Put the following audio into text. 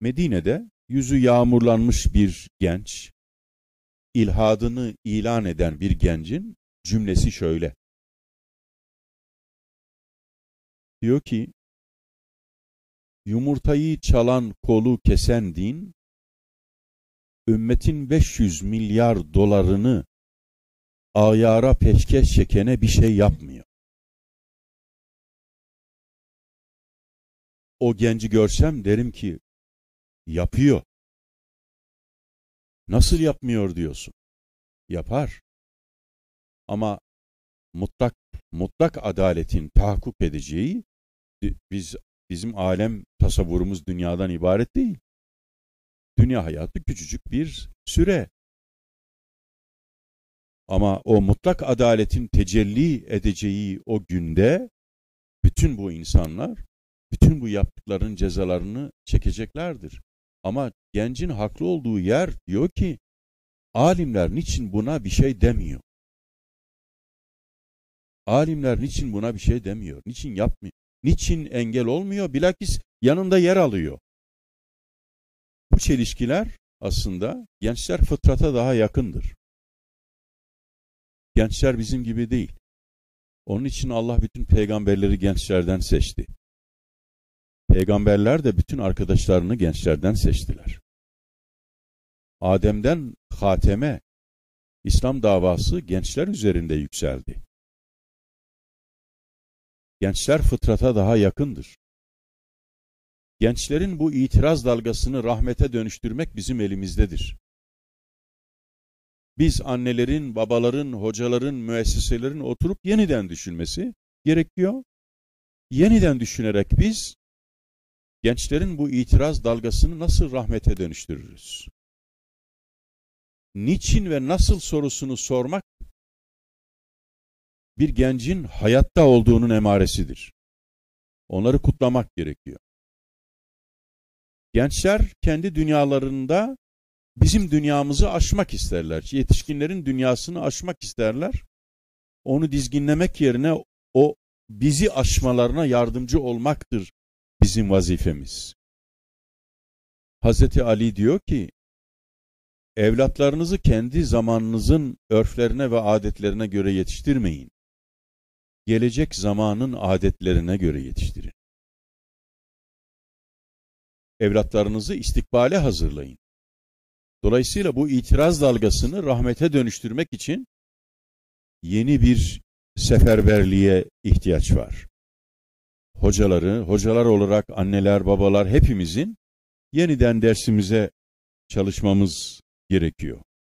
Medine'de yüzü yağmurlanmış bir genç, ilhadını ilan eden bir gencin cümlesi şöyle. Diyor ki, yumurtayı çalan kolu kesen din, ümmetin 500 milyar dolarını ayara peşkeş çekene bir şey yapmıyor. O genci görsem derim ki yapıyor. Nasıl yapmıyor diyorsun? Yapar. Ama mutlak mutlak adaletin tahakkuk edeceği biz bizim alem tasavvurumuz dünyadan ibaret değil. Dünya hayatı küçücük bir süre. Ama o mutlak adaletin tecelli edeceği o günde bütün bu insanlar bütün bu yaptıkların cezalarını çekeceklerdir. Ama gencin haklı olduğu yer diyor ki alimler niçin buna bir şey demiyor? Alimler niçin buna bir şey demiyor? Niçin yapmıyor? Niçin engel olmuyor? Bilakis yanında yer alıyor. Bu çelişkiler aslında gençler fıtrata daha yakındır. Gençler bizim gibi değil. Onun için Allah bütün peygamberleri gençlerden seçti. Peygamberler de bütün arkadaşlarını gençlerden seçtiler. Adem'den Hatem'e İslam davası gençler üzerinde yükseldi. Gençler fıtrata daha yakındır. Gençlerin bu itiraz dalgasını rahmete dönüştürmek bizim elimizdedir. Biz annelerin, babaların, hocaların, müesseselerin oturup yeniden düşünmesi gerekiyor. Yeniden düşünerek biz gençlerin bu itiraz dalgasını nasıl rahmete dönüştürürüz? Niçin ve nasıl sorusunu sormak bir gencin hayatta olduğunun emaresidir. Onları kutlamak gerekiyor. Gençler kendi dünyalarında bizim dünyamızı aşmak isterler. Yetişkinlerin dünyasını aşmak isterler. Onu dizginlemek yerine o bizi aşmalarına yardımcı olmaktır bizim vazifemiz. Hazreti Ali diyor ki, evlatlarınızı kendi zamanınızın örflerine ve adetlerine göre yetiştirmeyin. Gelecek zamanın adetlerine göre yetiştirin. Evlatlarınızı istikbale hazırlayın. Dolayısıyla bu itiraz dalgasını rahmete dönüştürmek için yeni bir seferberliğe ihtiyaç var hocaları, hocalar olarak anneler, babalar hepimizin yeniden dersimize çalışmamız gerekiyor.